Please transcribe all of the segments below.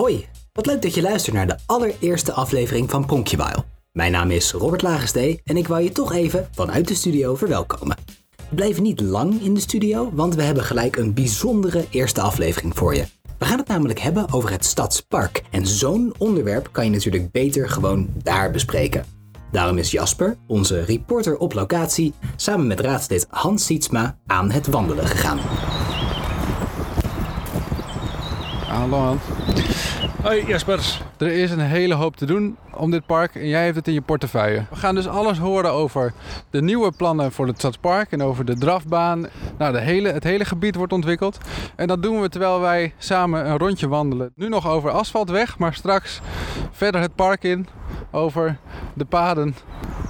Hoi, wat leuk dat je luistert naar de allereerste aflevering van Pronkjewail. Mijn naam is Robert Lagerstee en ik wou je toch even vanuit de studio verwelkomen. We blijven niet lang in de studio, want we hebben gelijk een bijzondere eerste aflevering voor je. We gaan het namelijk hebben over het Stadspark. En zo'n onderwerp kan je natuurlijk beter gewoon daar bespreken. Daarom is Jasper, onze reporter op locatie, samen met raadslid Hans Sietsma aan het wandelen gegaan. Hallo Hans. Hoi Jasper. Er is een hele hoop te doen om dit park en jij hebt het in je portefeuille. We gaan dus alles horen over de nieuwe plannen voor het Stadspark en over de drafbaan. Nou, de hele, het hele gebied wordt ontwikkeld. En dat doen we terwijl wij samen een rondje wandelen. Nu nog over asfaltweg, maar straks verder het park in, over de paden.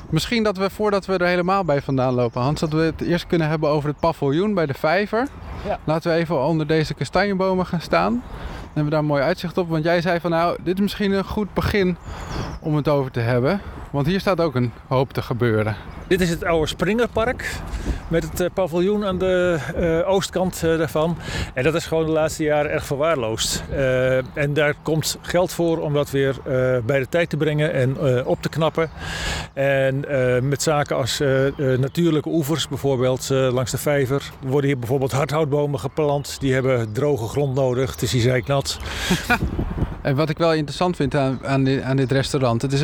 Misschien dat we voordat we er helemaal bij vandaan lopen, Hans, dat we het eerst kunnen hebben over het paviljoen bij de vijver. Ja. Laten we even onder deze kastanjebomen gaan staan. Hebben we daar een mooi uitzicht op. Want jij zei van nou, dit is misschien een goed begin om het over te hebben. Want hier staat ook een hoop te gebeuren. Dit is het oude Springerpark met het eh, paviljoen aan de eh, oostkant eh, daarvan. En dat is gewoon de laatste jaren erg verwaarloosd. En daar komt geld voor om dat weer bij de tijd te brengen en op te knappen. En met zaken als natuurlijke oevers, bijvoorbeeld langs de vijver. Er worden hier bijvoorbeeld hardhoutbomen geplant. Die hebben droge grond nodig. Het is hier zeiknat. En wat ik wel interessant vind aan, aan, dit, aan dit restaurant, het is,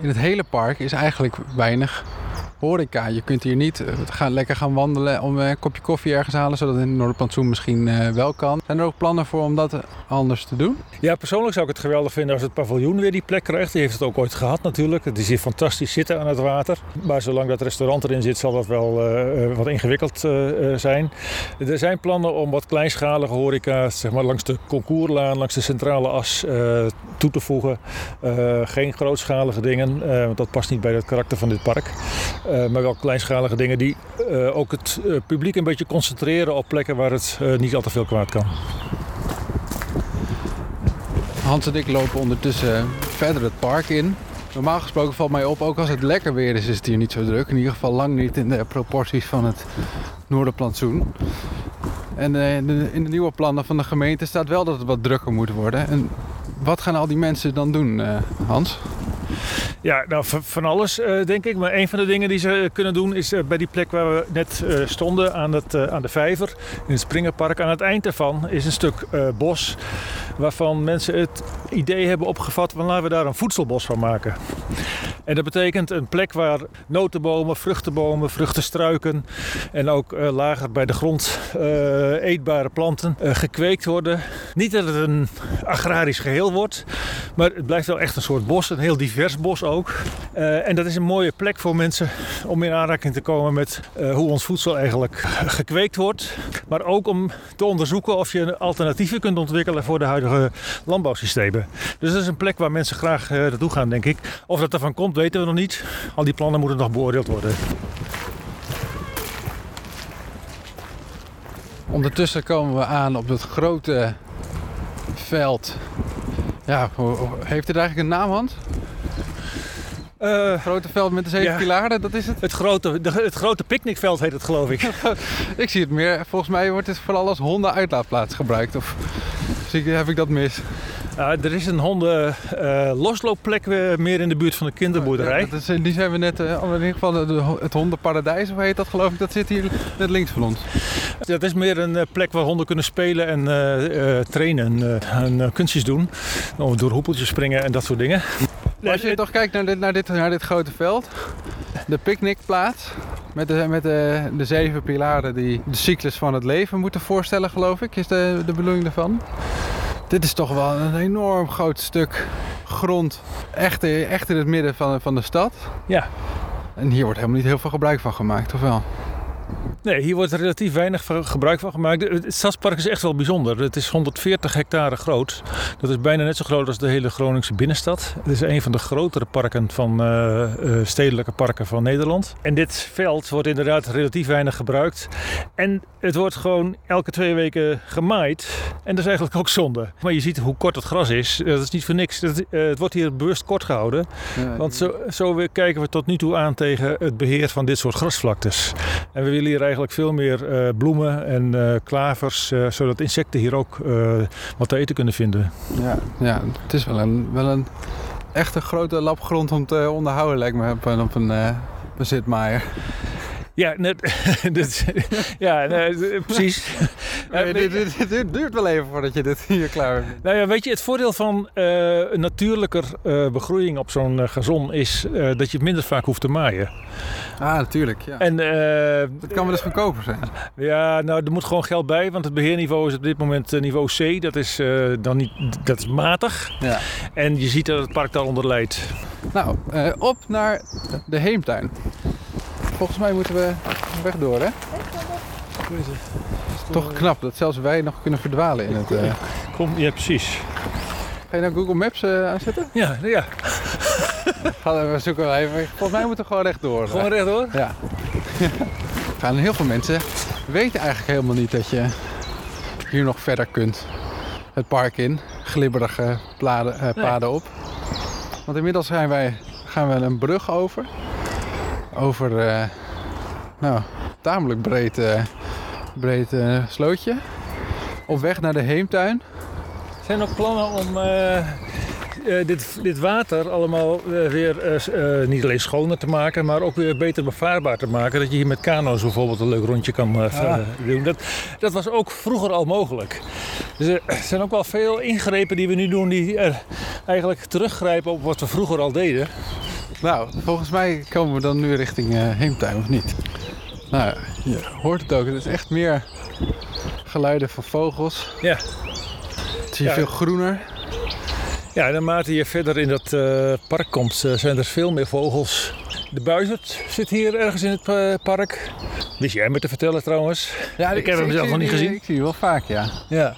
in het hele park is eigenlijk weinig horeca. Je kunt hier niet eh, gaan, lekker gaan wandelen om eh, een kopje koffie ergens halen, zodat het in Noorderplantsoen misschien eh, wel kan. Zijn er ook plannen voor om dat anders te doen? Ja, persoonlijk zou ik het geweldig vinden als het paviljoen weer die plek krijgt. Die heeft het ook ooit gehad natuurlijk. Het is hier fantastisch zitten aan het water. Maar zolang dat restaurant erin zit, zal dat wel wat ingewikkeld zijn. Er zijn plannen om wat kleinschalige horeca, zeg maar langs de Concourslaan, langs de centrale as toe te voegen. Geen grootschalige dingen, want dat past niet bij het karakter van dit park. Eh, maar wel kleinschalige dingen die eh, ook het eh, publiek een beetje concentreren op plekken waar het niet al te veel kwaad kan. Hans en ik lopen ondertussen verder het park in. Normaal gesproken valt mij op, ook als het lekker weer is, is het hier niet zo druk. In ieder geval lang niet in de proporties van het Noorderplantsoen. En in de, in de nieuwe plannen van de gemeente staat wel dat het wat drukker moet worden. En wat gaan al die mensen dan doen, Hans? Ja, nou van alles eh, denk ik. Maar een van de dingen die ze eh, kunnen doen is eh, bij die plek waar we net stonden aan, het, aan de vijver in het Springerpark. Aan het eind daarvan is een stuk bos waarvan mensen het idee hebben opgevat van laten we daar een voedselbos van maken. En dat betekent een plek waar notenbomen, vruchtenbomen, vruchtenstruiken en ook lager bij de grond eetbare planten gekweekt worden. Niet dat het een agrarisch geheel wordt, maar het blijft wel echt een soort bos, een heel divers bos ook. Eh, en dat is een mooie plek voor mensen om in aanraking te komen met eh, hoe ons voedsel eigenlijk gekweekt wordt. Maar ook om te onderzoeken of je alternatieven kunt ontwikkelen voor de huidige landbouwsystemen. Dus dat is een plek waar mensen graag eh, naartoe gaan, denk ik. Of dat ervan komt, weten we nog niet. Al die plannen moeten nog beoordeeld worden. Ondertussen komen we aan op het grote veld. Ja, heeft het eigenlijk een naam? Eh, Grote veld met de zeven Ja. pilaren, dat is het? het, grote, de, het grote picknickveld heet het, geloof ik. Ik zie het meer, volgens mij wordt het vooral als hondenuitlaatplaats gebruikt. Of zie ik, heb ik dat mis? Ja, er is een honden eh, losloopplek eh, meer in de buurt van de kinderboerderij. Ja, dat is, die zijn we net, eh, in ieder geval de- het hondenparadijs, of heet dat geloof ik, dat zit hier net links van ons. Dat is meer een eh, plek waar honden kunnen spelen en eh, eh, trainen eh, en eh, kunstjes doen. Oh, Door hoepeltjes springen en dat soort dingen. Als je toch kijkt naar dit, naar dit, naar dit grote veld, de picknickplaats met, de, met de, de zeven pilaren die de cyclus van het leven moeten voorstellen, geloof ik, is de, de bedoeling daarvan. Dit is toch wel een enorm groot stuk grond, echt, echt in het midden van, van de stad. Ja. En hier wordt helemaal niet heel veel gebruik van gemaakt, of wel? Nee, hier wordt relatief weinig gebruik van gemaakt. Het Stadspark is echt wel bijzonder. Het is 140 hectare groot. Dat is bijna net zo groot als de hele Groningse binnenstad. Het is een van de grotere parken van eh, eh, stedelijke parken van Nederland. En dit veld wordt inderdaad relatief weinig gebruikt. En het wordt gewoon elke twee weken gemaaid. En dat is eigenlijk ook zonde. Maar je ziet hoe kort het gras is. Dat is niet voor niks. Dat, eh, het wordt hier bewust kort gehouden. Want zo, zo kijken we tot nu toe aan tegen het beheer van dit soort grasvlaktes. En we willen hier eigenlijk eigenlijk veel meer eh, bloemen en eh, klavers, eh, zodat insecten hier ook eh, wat te eten kunnen vinden. Ja, ja het is wel een, wel een echt een grote lap grond om te onderhouden, lijkt me, op een, op een, eh, op een zitmaaier. Ja, net, dit, ja nee, precies. Nee, dit, dit- dit duurt- duurt wel even voordat je dit hier klaar bent. Nou ja, weet je, het voordeel van eh, een natuurlijker eh, begroeiing op zo'n eh, gazon is eh, dat je het minder vaak hoeft te maaien. Ah, natuurlijk. Ja. En eh, Dat kan wel eens goedkoper zijn. ja, nou, er moet gewoon geld bij, want het beheerniveau is op dit moment niveau C. Dat is eh, dan niet, dat is matig. Ja. En je ziet dat het park daaronder leidt. Nou, eh, op naar de heemtuin. Volgens mij moeten we weg door, hè? Toch knap dat zelfs wij nog kunnen verdwalen in het... eh. Kom, ja, precies. Ga je nou Google Maps eh, aanzetten? Ja, ja. Gaan we zoeken wel even. Volgens mij moeten we gewoon rechtdoor. gewoon rechtdoor. Ja. Gaan heel veel mensen weten eigenlijk helemaal niet dat je hier nog verder kunt. Het park in, glibberige pladen, eh, paden op. Want inmiddels zijn wij, gaan we een brug over. Over, eh, nou, tamelijk breed, breed eh, slootje. Op weg naar de heemtuin. Zijn er ook plannen om eh, eh, dit, dit water allemaal weer niet alleen schoner te maken, maar ook weer beter bevaarbaar te maken? Dat je hier met kano's bijvoorbeeld een leuk rondje kan Ah. doen. Dat, dat was ook vroeger al mogelijk. Dus er zijn ook wel veel ingrepen die we nu doen die er eigenlijk teruggrijpen op wat we vroeger al deden. Nou, volgens mij komen we dan nu richting heemtuin, of niet? Nou, je hoort het ook. Het is echt meer geluiden van vogels. Ja. Het is hier Ja. veel groener. Ja, en naarmate je verder in dat eh, park komt, eh, zijn er veel meer vogels. De buizerd zit hier ergens in het eh, park. Wist jij me te vertellen trouwens? Ja, Ik heb hem zelf nog niet die- gezien. Ik zie wel vaak, ja. Ja.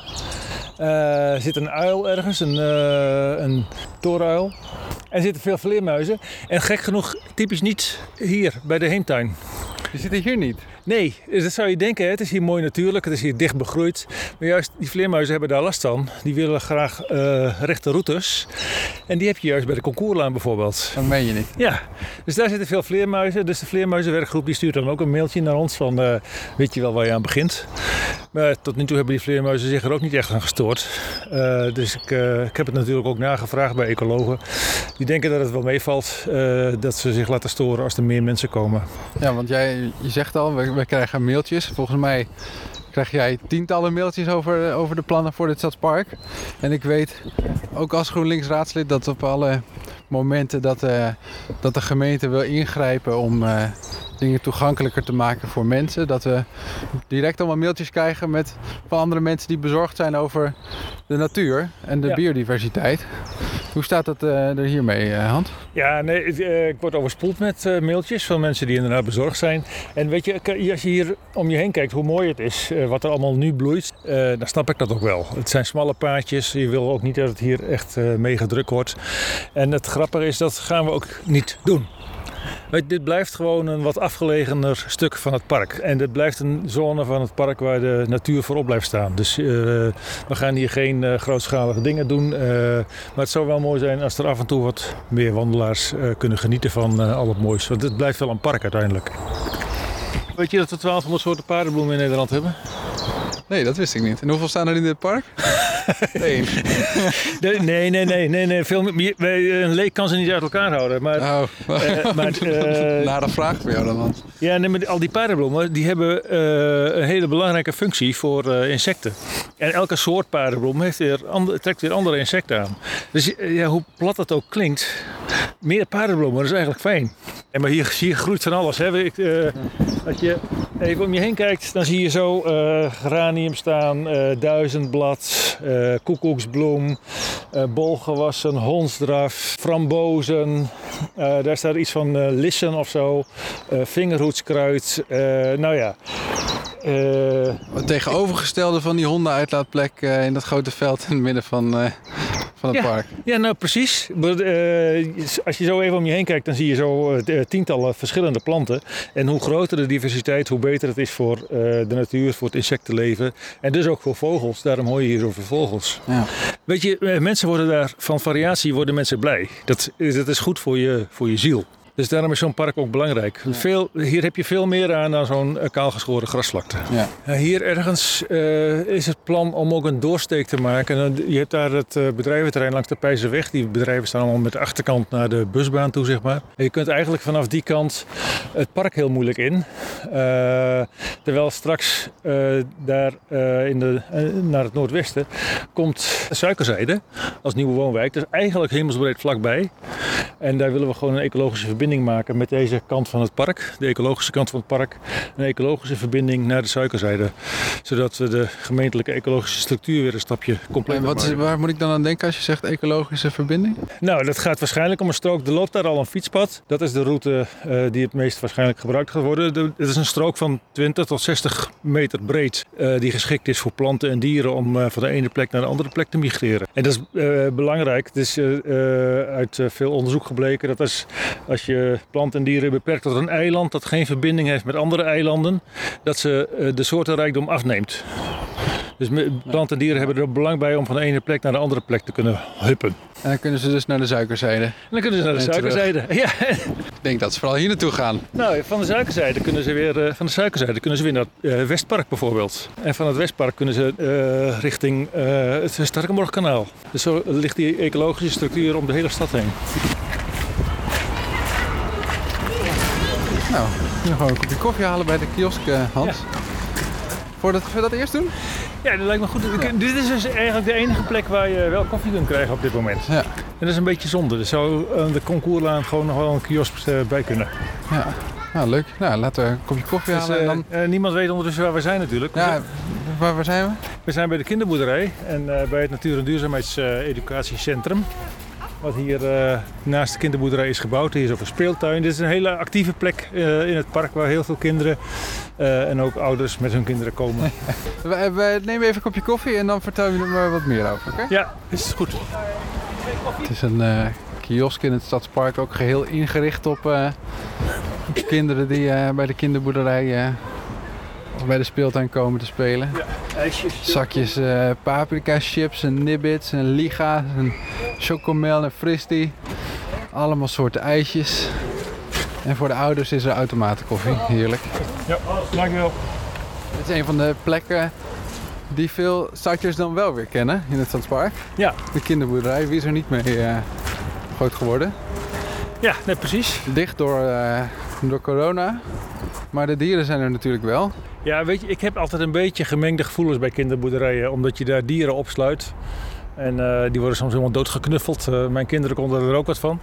Eh, er zit een uil ergens, een, uh, een torenuil. Er zitten veel vleermuizen. En gek genoeg, typisch niet hier bij de heemtuin. Die zitten hier niet. Nee, dat zou je denken. Het is hier mooi natuurlijk, het is hier dicht begroeid. Maar juist die vleermuizen hebben daar last van. Die willen graag eh, rechte routes. En die heb je juist bij de concourlaan bijvoorbeeld. Dat meen je niet. Ja, dus daar zitten veel vleermuizen. Dus de vleermuizenwerkgroep die stuurt dan ook een mailtje naar ons van... eh, weet je wel waar je aan begint? Maar tot nu toe hebben die vleermuizen zich er ook niet echt aan gestoord. Eh, dus ik, ik heb het natuurlijk ook nagevraagd bij ecologen. Die denken dat het wel meevalt dat ze zich laten storen als er meer mensen komen. Ja, want jij je zegt al, we, we krijgen mailtjes. Volgens mij krijg jij tientallen mailtjes over, over de plannen voor dit stadspark. En ik weet, ook als GroenLinks raadslid, dat op alle momenten dat, eh, dat de gemeente wil ingrijpen om eh, dingen toegankelijker te maken voor mensen, dat we direct allemaal mailtjes krijgen met, van andere mensen die bezorgd zijn over de natuur en de Ja. biodiversiteit. Hoe staat dat eh, er hiermee, eh, Hans? Ja, nee, ik, eh, ik word overspoeld met mailtjes van mensen die inderdaad bezorgd zijn. En weet je, als je hier om je heen kijkt hoe mooi het is, wat er allemaal nu bloeit, dan snap ik dat ook wel. Het zijn smalle paadjes, je wil ook niet dat het hier echt mee gedrukt wordt. En het grappige is, dat gaan we ook niet doen. Weet, dit blijft gewoon een wat afgelegener stuk van het park. En dit blijft een zone van het park waar de natuur voorop blijft staan. Dus eh, we gaan hier geen eh, grootschalige dingen doen. eh, maar het zou wel mooi zijn als er af en toe wat meer wandelaars kunnen genieten van al het moois. Want het blijft wel een park uiteindelijk. Weet je dat we 1200 soorten paardenbloemen in Nederland hebben? Nee, dat wist ik niet. En hoeveel staan er in dit park? Eén. Nee, nee, nee, nee. nee, nee. Veel meer, wij- een leek kan ze niet uit elkaar houden. Maar, Oh, eh, maar eh, nare vraag voor jou dan, Hans. Ja, nee, maar al die paardenbloemen die hebben eh, een hele belangrijke functie voor eh, insecten. En elke soort paardenbloem heeft weer ander- trekt weer andere insecten aan. Dus eh, ja, hoe plat het ook klinkt, meer paardenbloemen, dat is eigenlijk fijn. En maar hier, hier groeit van alles. Hè. Ik, eh, als je even om je heen kijkt, dan zie je zo eh, geranium staan, eh, duizendblad, eh, koekoeksbloem, eh, bolgewassen, hondsdraf, frambozen. Daar staat iets van lissen of zo, vingerhoedskruid. nou ja. Eh, Het tegenovergestelde van die hondenuitlaatplek in dat grote veld in het midden van, van het Ja. park. Ja, nou precies. Eh, als je zo even om je heen kijkt, dan zie je zo eh, tientallen verschillende planten. En hoe groter de diversiteit, hoe beter het is voor eh, de natuur, voor het insectenleven. En dus ook voor vogels. Daarom hoor je hier over vogels. Ja. Weet je, mensen worden daar van variatie worden mensen blij. Dat, dat is goed voor je, voor je ziel. Dus daarom is zo'n park ook belangrijk. Veel, hier heb je veel meer aan dan zo'n uh, kaalgeschoren grasvlakte. Ja. Hier ergens uh, is het plan om ook een doorsteek te maken. je hebt daar het bedrijventerrein langs de Pijzerweg. Die bedrijven staan allemaal met de achterkant naar de busbaan toe, zeg maar. En je kunt eigenlijk vanaf die kant het park heel moeilijk in. terwijl straks daar in de, naar het noordwesten komt Suikerzijde als nieuwe woonwijk. Dat is eigenlijk hemelsbreed vlakbij. En daar willen we gewoon een ecologische verbinding maken met deze kant van het park, de ecologische kant van het park. Een ecologische verbinding naar de suikerzijde. Zodat we de gemeentelijke ecologische structuur weer een stapje compleet En wat is, waar moet ik dan aan denken als je zegt ecologische verbinding? Nou, dat gaat waarschijnlijk om een strook. Er loopt daar al een fietspad. Dat is de route uh, die het meest waarschijnlijk gebruikt gaat worden. Het is een strook van 20 tot 60 meter breed. Uh, die geschikt is voor planten en dieren om uh, van de ene plek naar de andere plek te migreren. En dat is belangrijk. Het is uit veel onderzoek gebleken dat als, als je planten en dieren beperkt tot een eiland dat geen verbinding heeft met andere eilanden, dat ze de soortenrijkdom afneemt. Dus planten en dieren hebben er belang bij om van de ene plek naar de andere plek te kunnen huppen. En dan kunnen ze dus naar de suikerzijde. En dan kunnen ze naar de suikerzijde. Ja. Ik denk dat ze vooral hier naartoe gaan. Nou, van de suikerzijde kunnen ze weer, van de suikerzijde kunnen ze weer naar het uh, Westpark bijvoorbeeld. En van het Westpark kunnen ze uh, richting uh, het Sterkenborgkanaal. Dus zo ligt die ecologische structuur om de hele stad heen. Nou, nu gewoon een kopje koffie halen bij de kiosk, Hans. Ja. Voordat we dat eerst doen? Ja, dat lijkt me goed. Ja. Dit is dus eigenlijk de enige plek waar je wel koffie kunt krijgen op dit moment. Ja. En dat is een beetje zonde. Er zou de concourlaan gewoon nog wel een kiosk bij kunnen. Ja. Nou, leuk. Nou, laten we een kopje koffie dus, halen. En dan... uh, niemand weet ondertussen waar we zijn natuurlijk. Ja, waar, waar zijn we? We zijn bij de kinderboerderij en uh, bij het Natuur- en Duurzaamheidseducatiecentrum. Wat hier uh, naast de kinderboerderij is gebouwd. Hier is ook een speeltuin. Dit is een hele actieve plek uh, in het park waar heel veel kinderen uh, en ook ouders met hun kinderen komen. we, we, nemen even een kopje koffie en dan vertel je er wat meer over. Okay? Ja, is goed. Het is een kiosk in het stadspark, ook geheel ingericht op, op kinderen die bij de kinderboerderij bij de speeltuin komen te spelen. Ja, ijsjes. Zakjes uh, paprika chips en nibbits en liga en chocomel en fristie. Allemaal soorten ijsjes. En voor de ouders is er automatenkoffie. Heerlijk. Ja, dankjewel. Dit is een van de plekken die veel starters dan wel weer kennen in het Stadspark. Ja. De kinderboerderij. Wie is er niet mee uh, groot geworden? Ja, net precies. Dicht door, uh, door corona. Maar de dieren zijn er natuurlijk wel. Ja, weet je, ik heb altijd een beetje gemengde gevoelens bij kinderboerderijen, omdat je daar dieren opsluit. En uh, die worden soms helemaal doodgeknuffeld. Uh, mijn kinderen konden er ook wat van.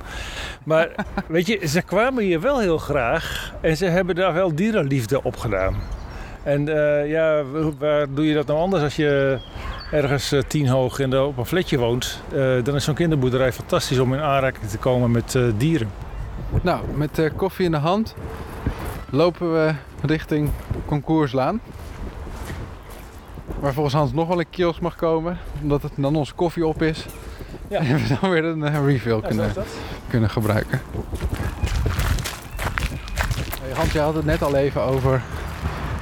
Maar weet je, ze kwamen hier wel heel graag. En ze hebben daar wel dierenliefde op gedaan. En uh, ja, waar doe je dat nou anders als je ergens tien hoog in de, op een flatje woont? dan is zo'n kinderboerderij fantastisch om in aanraking te komen met dieren. Nou, met koffie in de hand lopen we richting Concourslaan. Waar volgens Hans nog wel een kiosk mag komen, omdat het dan onze koffie op is. Ja. En we dan weer een uh, refill ja, kunnen, kunnen gebruiken. Hey, Hans, je had het net al even over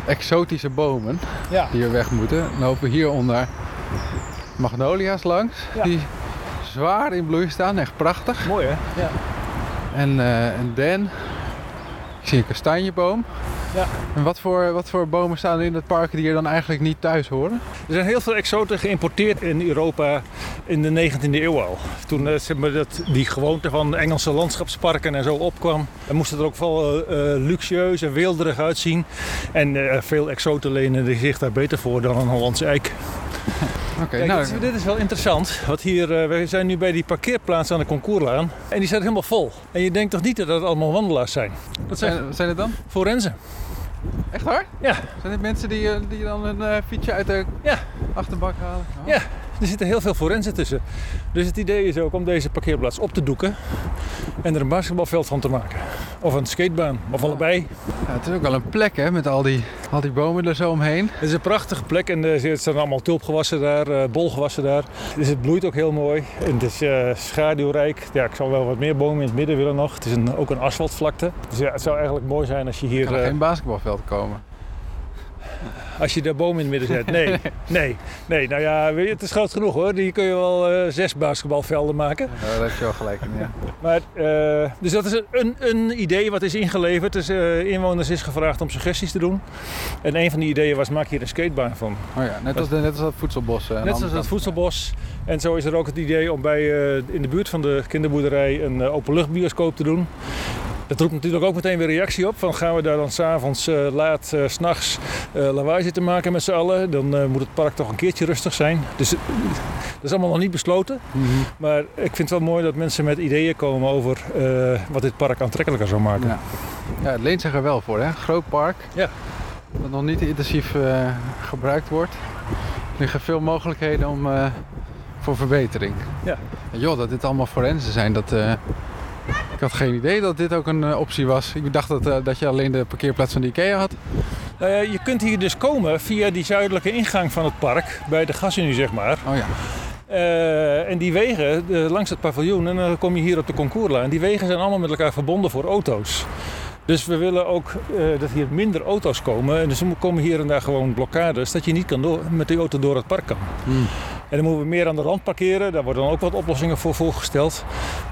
exotische bomen ja. die er weg moeten. Dan lopen we hieronder magnolia's langs, die zwaar in bloei staan, echt prachtig. Mooi hè? Ja. En uh, een den ik zie een kastanjeboom. Ja. En wat voor, wat voor bomen staan er in het park die er dan eigenlijk niet thuis horen? Er zijn heel veel exoten geïmporteerd in Europa in de 19e eeuw al. Toen uh, zeg maar, dat, die gewoonte van Engelse landschapsparken en zo opkwam, dan moest het er ook wel uh, luxueus en weelderig uitzien. En uh, veel exoten lenen zich daar beter voor dan een Hollandse eik. Okay, nou, dit, is, dit, is, wel interessant. Want hier, uh, we zijn nu bij die parkeerplaats aan de Concourslaan. En die staat helemaal vol. En je denkt toch niet dat dat allemaal wandelaars zijn? Wat zijn, wat zijn het dan? Forensen. Echt waar? Ja. Zijn dit mensen die, die dan een uh, fietsje uit de ja. achterbak halen? Oh. Ja, er zitten heel veel forensen tussen. Dus het idee is ook om deze parkeerplaats op te doeken en er een basketbalveld van te maken. Of een skatebaan, of allebei. Ja, het is ook wel een plek hè, met al die, al die bomen er zo omheen. Het is een prachtige plek en er staan allemaal tulpgewassen daar, uh, bolgewassen daar. Dus het bloeit ook heel mooi en het is uh, schaduwrijk. Ja, ik zal wel wat meer bomen in het midden willen nog. Het is een, ook een asfaltvlakte. Dus ja, het zou eigenlijk mooi zijn als je hier... Kan er uh, geen basketbalveld komen? Als je de boom in het midden zet. Nee, nee, nee. Nou ja, weet je, het is groot genoeg hoor. Die kun je wel eh, zes basketbalvelden maken. Ja, daar heb je wel gelijk in, ja. Maar, eh, dus dat is een, een idee wat is ingeleverd. Dus eh, inwoners is gevraagd om suggesties te doen. En een van die ideeën was, maak hier een skatebaan van. Oh ja, net als, net als dat voedselbos. Net het kant. voedselbos. En zo is er ook het idee om bij, in de buurt van de kinderboerderij een openluchtbioscoop te doen. Dat roept natuurlijk ook meteen weer reactie op. Van gaan we daar dan s'avonds uh, laat, uh, s'nachts uh, lawaai zitten maken met z'n allen. Dan moet het park toch een keertje rustig zijn. Dus dat is allemaal nog niet besloten. Mhm. Maar ik vind het wel mooi dat mensen met ideeën komen over wat dit park aantrekkelijker zou maken. Ja. ja, het leent zich er wel voor, hè? Groot park. Ja. Dat nog niet intensief gebruikt wordt. Er liggen veel mogelijkheden om, voor verbetering. Ja. En joh, dat dit allemaal forensen zijn, dat... Ik had geen idee dat dit ook een uh, optie was. Ik dacht dat, uh, dat je alleen de parkeerplaats van de IKEA had. Uh, je kunt hier dus komen via die zuidelijke ingang van het park, bij de Gasunie zeg maar. Oh ja. Uh, en die wegen uh, langs het paviljoen, en dan kom je hier op de concourslijn. Die wegen zijn allemaal met elkaar verbonden voor auto's. Dus we willen ook uh, dat hier minder auto's komen. En dus er komen hier en daar gewoon blokkades, dat je niet kan door, met die auto door het park kan. Hmm. En dan moeten we meer aan de rand parkeren. Daar worden dan ook wat oplossingen voor voorgesteld.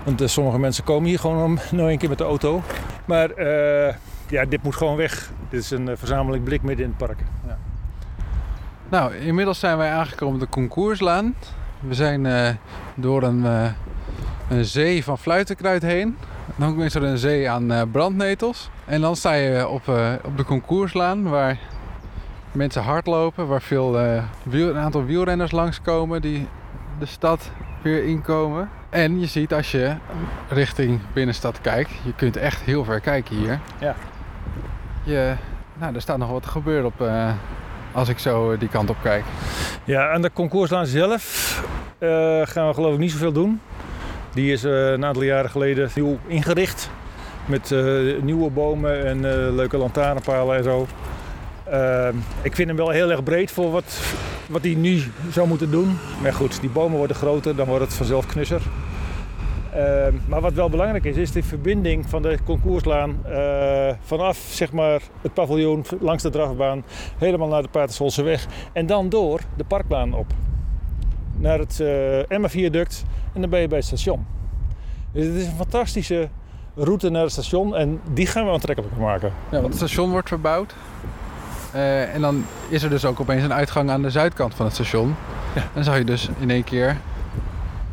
Want uh, sommige mensen komen hier gewoon om nou een keer met de auto. Maar uh, ja, dit moet gewoon weg. Dit is een verzameling blik midden in het park. Ja. Nou, inmiddels zijn wij aangekomen op de Concourslaan. We zijn door een, een zee van fluitenkruid heen. Dan is er een zee aan brandnetels. En dan sta je op, op de Concourslaan waar mensen hardlopen. Waar veel, wiel, een aantal wielrenners langskomen die de stad weer inkomen. En je ziet als je richting binnenstad kijkt, je kunt echt heel ver kijken hier. Ja. Je, nou, er staat nog wat te gebeuren op, als ik zo die kant op kijk. Ja, aan de concourslaan zelf uh, gaan we geloof ik niet zoveel doen. Die is een aantal jaren geleden nieuw ingericht. Met nieuwe bomen en leuke lantaarnpalen en zo. Ik vind hem wel heel erg breed voor wat, wat hij nu zou moeten doen. Maar goed, die bomen worden groter, dan wordt het vanzelf knusser. Uh, maar wat wel belangrijk is, is de verbinding van de concourslaan uh, vanaf zeg maar, het paviljoen langs de drafbaan helemaal naar de Paterswolse weg en dan door de parkbaan op naar het uh, Emma-viaduct en dan ben je bij het station. Dus het is een fantastische route naar het station en die gaan we aantrekkelijker maken. Ja, want het station wordt verbouwd uh, en dan is er dus ook opeens een uitgang aan de zuidkant van het station. Ja. Dan zou je dus in één keer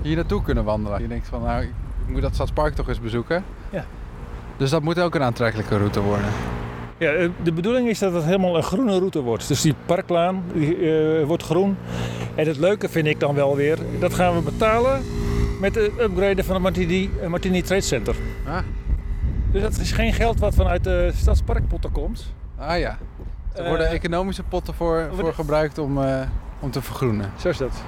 hier naartoe kunnen wandelen. Je denkt van nou, ik moet dat Stadspark toch eens bezoeken. Ja. Dus dat moet ook een aantrekkelijke route worden. Ja, eh, de bedoeling is dat het helemaal een groene route wordt. Dus die parklaan die, uh, wordt groen. En het leuke vind ik dan wel weer, dat gaan we betalen met het upgraden van het Martini, Martini Trade Center. Ah. Dus dat is geen geld wat vanuit de stadsparkpotten komt. Ah ja. Er worden uh, economische potten voor, voor gebruikt om, uh, om te vergroenen. Zo is dat.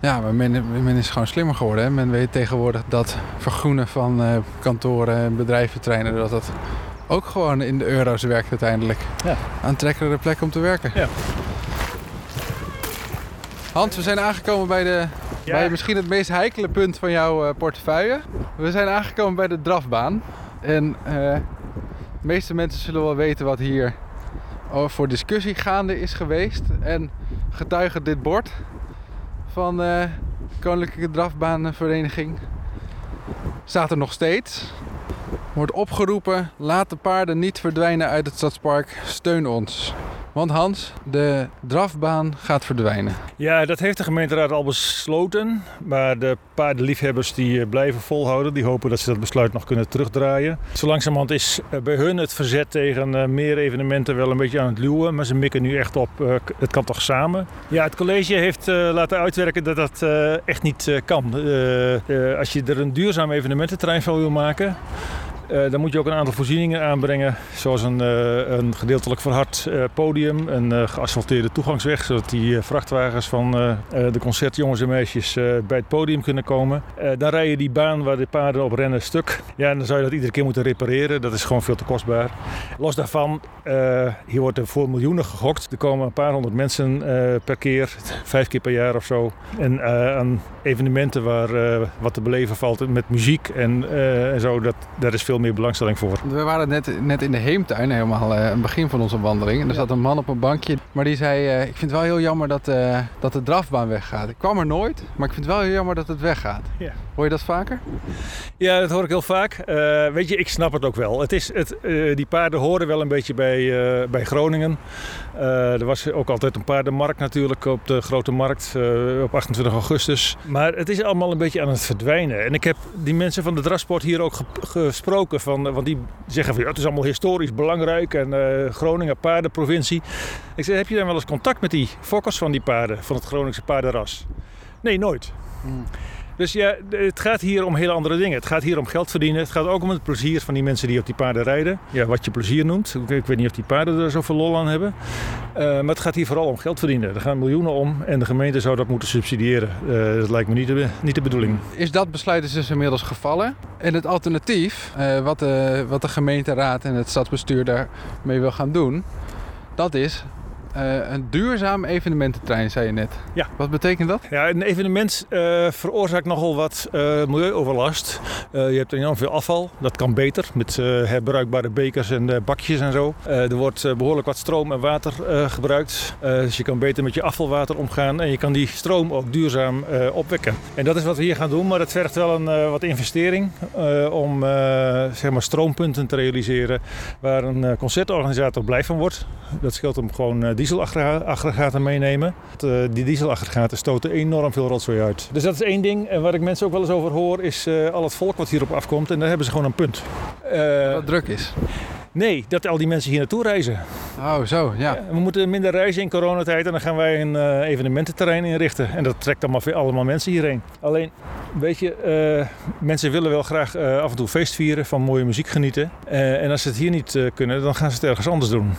Ja, maar men, men, is gewoon slimmer geworden. Hè? Men weet tegenwoordig dat vergroenen van uh, kantoren en bedrijventerreinen... dat dat ook gewoon in de euro's werkt uiteindelijk. Ja. Aantrekkelijke plek om te werken. Ja. Hans, we zijn aangekomen bij, de, ja. bij misschien het meest heikele punt van jouw uh, portefeuille. We zijn aangekomen bij de drafbaan. En uh, de meeste mensen zullen wel weten wat hier voor discussie gaande is geweest. En getuigen dit bord van de uh, Koninklijke Drafbaanvereniging staat er nog steeds. Wordt opgeroepen, laat de paarden niet verdwijnen uit het stadspark, steun ons. Want Hans, de drafbaan gaat verdwijnen. Ja, dat heeft de gemeenteraad al besloten. Maar de paardenliefhebbers die blijven volhouden. Die hopen dat ze dat besluit nog kunnen terugdraaien. Zo langzamerhand is bij hun het verzet tegen meer evenementen wel een beetje aan het luwen. Maar ze mikken nu echt op, het kan toch samen. Ja, het college heeft laten uitwerken dat dat echt niet kan. Als je er een duurzaam evenemententerrein van wil maken... Uh, dan moet je ook een aantal voorzieningen aanbrengen, zoals een, uh, een gedeeltelijk verhard uh, podium, een geasfalteerde toegangsweg, zodat die vrachtwagens van de concertjongens en meisjes bij het podium kunnen komen. dan rij je die baan waar de paarden op rennen stuk. Ja, en dan zou je dat iedere keer moeten repareren. Dat is gewoon veel te kostbaar. Los daarvan, hier wordt er voor miljoenen gegokt. Er komen een paar honderd mensen per keer, vijf keer per jaar of zo. En aan evenementen waar wat te beleven valt met muziek en, en zo, dat, daar is veel meer belangstelling voor. We waren net, net in de Heemtuin, helemaal uh, het begin van onze wandeling. En er zat een man op een bankje. Maar die zei, uh, ik vind het wel heel jammer dat, uh, dat de drafbaan weggaat. Ik kwam er nooit, maar ik vind het wel heel jammer dat het weggaat. Ja. Hoor je dat vaker? Ja, dat hoor ik heel vaak. weet je, ik snap het ook wel. Het is, het, die paarden horen wel een beetje bij, bij Groningen. er was ook altijd een paardenmarkt natuurlijk op de Grote Markt op 28 augustus. Maar het is allemaal een beetje aan het verdwijnen. En ik heb die mensen van de drafsport hier ook gesproken. Van, want die zeggen van ja, het is allemaal historisch belangrijk en Groningen paardenprovincie. Ik zei, heb je dan wel eens contact met die fokkers van die paarden, van het Groningse paardenras? Nee, nooit. Hmm. Dus ja, het gaat hier om hele andere dingen. Het gaat hier om geld verdienen. Het gaat ook om het plezier van die mensen die op die paarden rijden. Ja, wat je plezier noemt. Ik weet niet of die paarden er zoveel lol aan hebben. Uh, maar het gaat hier vooral om geld verdienen. Er gaan miljoenen om en de gemeente zou dat moeten subsidiëren. Uh, dat lijkt me niet de, niet de bedoeling. Is dat besluit dus inmiddels gevallen? En het alternatief, uh, wat, de, wat de gemeenteraad en het stadsbestuur daarmee wil gaan doen, dat is uh, een duurzaam evenemententrein, zei je net. Ja. Wat betekent dat? Ja, een evenement uh, veroorzaakt nogal wat uh, milieuoverlast. je hebt enorm veel afval. Dat kan beter met herbruikbare bekers en bakjes en zo. er wordt behoorlijk wat stroom en water gebruikt. dus je kan beter met je afvalwater omgaan. En je kan die stroom ook duurzaam opwekken. En dat is wat we hier gaan doen. Maar het vergt wel een wat investering om zeg maar stroompunten te realiseren. Waar een concertorganisator blij van wordt. Dat scheelt hem gewoon dieselaggregaten meenemen. Eh, die dieselaggregaten stoten enorm veel rotzooi uit. Dus dat is één ding. En waar ik mensen ook wel eens over hoor, is uh, al het volk wat hierop afkomt. En daar hebben ze gewoon een punt. Wat druk is. Nee, dat al die mensen hier naartoe reizen. Oh, zo, ja. we moeten minder reizen in coronatijd en dan gaan wij een uh, evenemententerrein inrichten. En dat trekt allemaal, allemaal mensen hierheen. Alleen, weet je, uh, mensen willen wel graag uh, af en toe feest vieren, van mooie muziek genieten. en als ze het hier niet kunnen, dan gaan ze het ergens anders doen.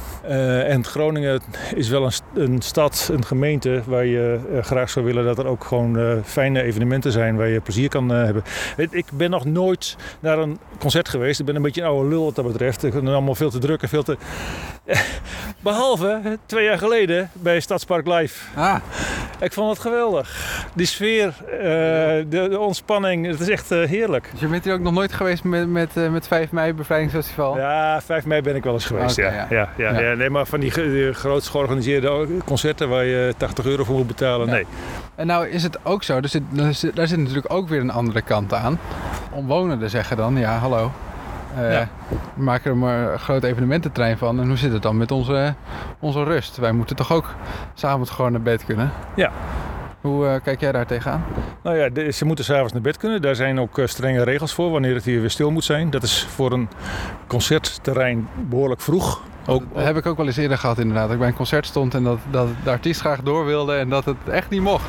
en Groningen is wel een, een, stad, een gemeente waar je graag zou willen dat er ook gewoon fijne evenementen zijn waar je plezier kan hebben. Ik ben nog nooit naar een concert geweest. Ik ben een beetje een oude lul wat dat betreft allemaal veel te druk en veel te... Behalve twee jaar geleden bij Stadspark Live. Ah. Ik vond het geweldig. Die sfeer, uh, de, de, ontspanning, het is echt uh, heerlijk. Dus je bent hier ook nog nooit geweest met, met, uh, met 5 mei bevrijdingsfestival? Ja, 5 mei ben ik wel eens geweest, okay, ja. Ja. Ja, ja. ja. Nee, maar van die, die groots georganiseerde concerten waar je 80 euro voor moet betalen, nee. En nou is het ook zo, dus daar zit natuurlijk ook weer een andere kant aan. Omwonenden zeggen dan, ja hallo, uh, ja. We maken er maar een groot evenemententrein van. En hoe zit het dan met onze, onze rust? Wij moeten toch ook s'avonds gewoon naar bed kunnen? Ja. Hoe uh, kijk jij daar tegenaan? Nou ja, de, ze moeten s'avonds naar bed kunnen. Daar zijn ook uh, strenge regels voor wanneer het hier weer stil moet zijn. Dat is voor een concertterrein behoorlijk vroeg. Ook, dat heb ik ook wel eens eerder gehad inderdaad. Dat ik bij een concert stond en dat, dat de artiest graag door wilde en dat het echt niet mocht.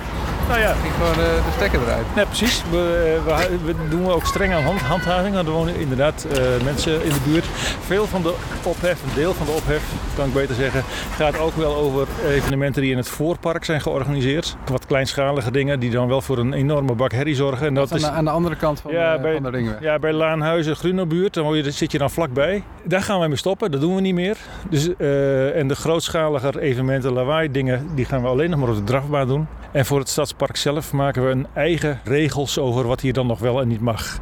Nou ja. Ging gewoon de, de stekker eruit. Nee, precies. We, we, we doen ook streng aan hand, handhaving. Er wonen inderdaad uh, mensen in de buurt. Veel van de ophef, een deel van de ophef, kan ik beter zeggen, gaat ook wel over evenementen die in het voorpark zijn georganiseerd. Wat kleinschalige dingen die dan wel voor een enorme bak herrie zorgen. En dat, dat is aan de, aan de andere kant van, ja, de, bij, van de ringweg. Ja, bij Laanhuizen, Grunobuurt, dan je, zit je dan vlakbij. Daar gaan wij mee stoppen, dat doen we niet meer. Dus, uh, en de grootschaliger evenementen, lawaai dingen, die gaan we alleen nog maar op de drafbaan doen. En voor het stadspark zelf maken we een eigen regels over wat hier dan nog wel en niet mag.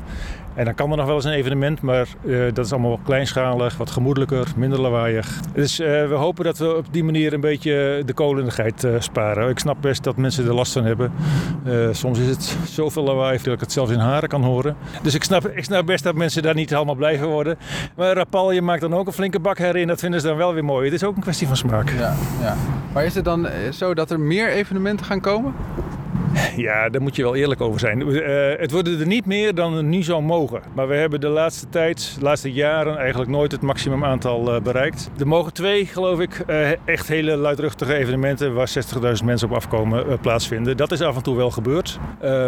En dan kan er nog wel eens een evenement, maar uh, dat is allemaal kleinschalig, wat gemoedelijker, minder lawaaiig. Dus uh, we hopen dat we op die manier een beetje de kolenigheid uh, sparen. Ik snap best dat mensen er last van hebben. soms is het zoveel lawaai dat ik het zelfs in haren kan horen. Dus ik snap, ik snap best dat mensen daar niet helemaal blij van worden. Maar Rapal, je maakt dan ook een flinke bak herin. Dat vinden ze dan wel weer mooi. Het is ook een kwestie van smaak. Ja, ja. Maar is het dan zo dat er meer evenementen gaan komen? Ja, daar moet je wel eerlijk over zijn. Uh, het worden er niet meer dan er nu zou mogen. Maar we hebben de laatste tijd, de laatste jaren, eigenlijk nooit het maximum aantal uh, bereikt. Er mogen twee, geloof ik, uh, echt hele luidruchtige evenementen waar 60.000 mensen op afkomen plaatsvinden. Dat is af en toe wel gebeurd.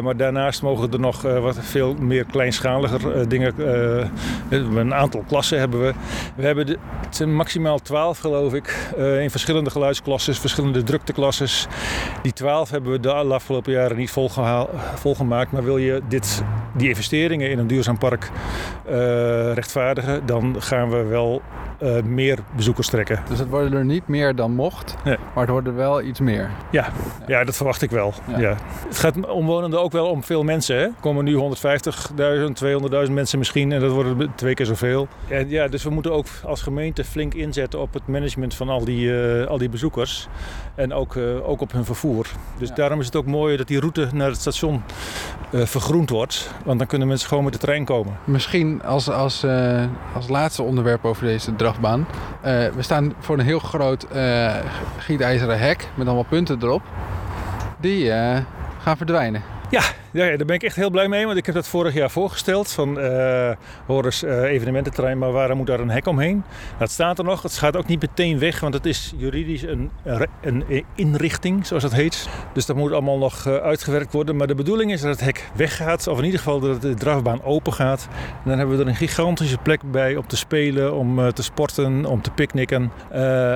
maar daarnaast mogen er nog wat veel meer kleinschaliger dingen. een aantal klassen hebben we. We hebben de, het maximaal 12, geloof ik, in verschillende geluidsklassen, verschillende drukteklasses. Die 12 hebben we de afgelopen jaar jaren niet volgemaakt. Maar wil je dit, die investeringen in een duurzaam park eh, rechtvaardigen, dan gaan we wel eh, meer bezoekers trekken. Dus het worden er niet meer dan mocht, Nee. maar het worden wel iets meer. Ja, ja dat verwacht ik wel. Ja. Ja. Het gaat omwonenden ook wel om veel mensen. Hè? Er komen nu 150.000, 200.000 mensen misschien en dat worden twee keer zoveel. En ja, dus we moeten ook als gemeente flink inzetten op het management van al die, eh, al die bezoekers. En ook, eh, ook op hun vervoer. Dus Ja. daarom is het ook mooi dat die route naar het station vergroend wordt. Want dan kunnen mensen gewoon met de trein komen. Misschien als, als, als laatste onderwerp over deze drafbaan. Eh, we staan voor een heel groot eh, gietijzeren hek met allemaal punten erop. Die eh, gaan verdwijnen. Ja, ja, daar ben ik echt heel blij mee. Want ik heb dat vorig jaar voorgesteld. Van eh Horus eh, evenemententerrein, maar waarom moet daar een hek omheen? Dat staat er nog. Het gaat ook niet meteen weg, want het is juridisch een, een, een inrichting, zoals dat heet. Dus dat moet allemaal nog eh, uitgewerkt worden. Maar de bedoeling is dat het hek weggaat. Of in ieder geval dat de drafbaan open gaat. En dan hebben we er een gigantische plek bij om te spelen, om te sporten, om te picknicken.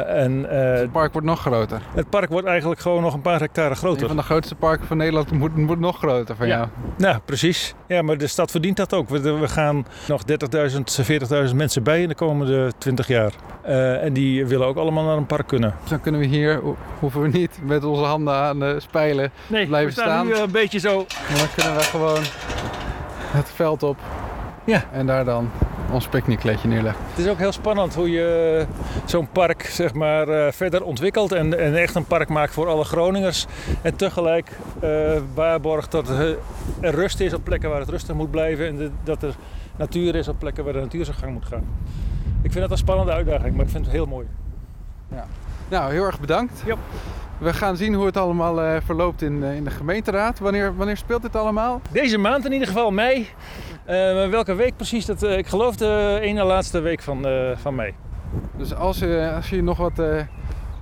En Het park wordt nog groter. het park wordt eigenlijk gewoon nog een paar hectare Een groter. van de grootste parken van Nederland moet, moet nog groter van Ja. jou. Nou, precies. Ja, maar de stad verdient dat ook. We, we gaan nog 30.000, 40.000 mensen bij in de komende 20 jaar. Eh, en die willen ook allemaal naar een park kunnen. Dus dan kunnen we hier, ho- hoeven we niet met onze handen aan de spijlen. Nee, Blijven we staan staan. nu eh, een beetje zo. Maar dan kunnen we gewoon het veld op. Ja. En daar dan ons picknickkleedje neerleggen. Het is ook heel spannend hoe je zo'n park zeg maar, eh, verder ontwikkelt. En, en echt een park maakt voor alle Groningers. En tegelijk eh waarborgt dat er rust is op plekken waar het rustig moet blijven. En de- dat er natuur is op plekken waar de natuur zijn gang moet gaan. Ik vind dat een spannende uitdaging, maar ik vind het heel mooi. Nou, heel erg bedankt. Yep. We gaan zien hoe het allemaal eh, verloopt in, in de gemeenteraad. Wanneer, wanneer speelt dit allemaal? Deze maand in ieder geval, mei. Eh, welke week precies? Dat, eh, ik geloof de ene laatste week van, eh, van mei. Dus als, je als je nog wat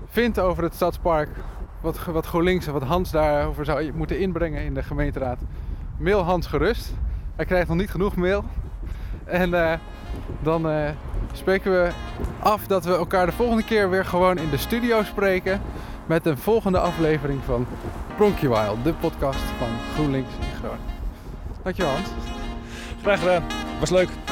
vindt over het stadspark, wat, wat GroenLinks en wat Hans daarover zou moeten inbrengen in de gemeenteraad, mail Hans gerust. Hij krijgt nog niet genoeg mail. En dan spreken we af dat we elkaar de volgende keer weer gewoon in de studio spreken met een volgende aflevering van Pronkje Wild, de podcast van GroenLinks in Groningen. Dankjewel Hans. Graag. Was leuk.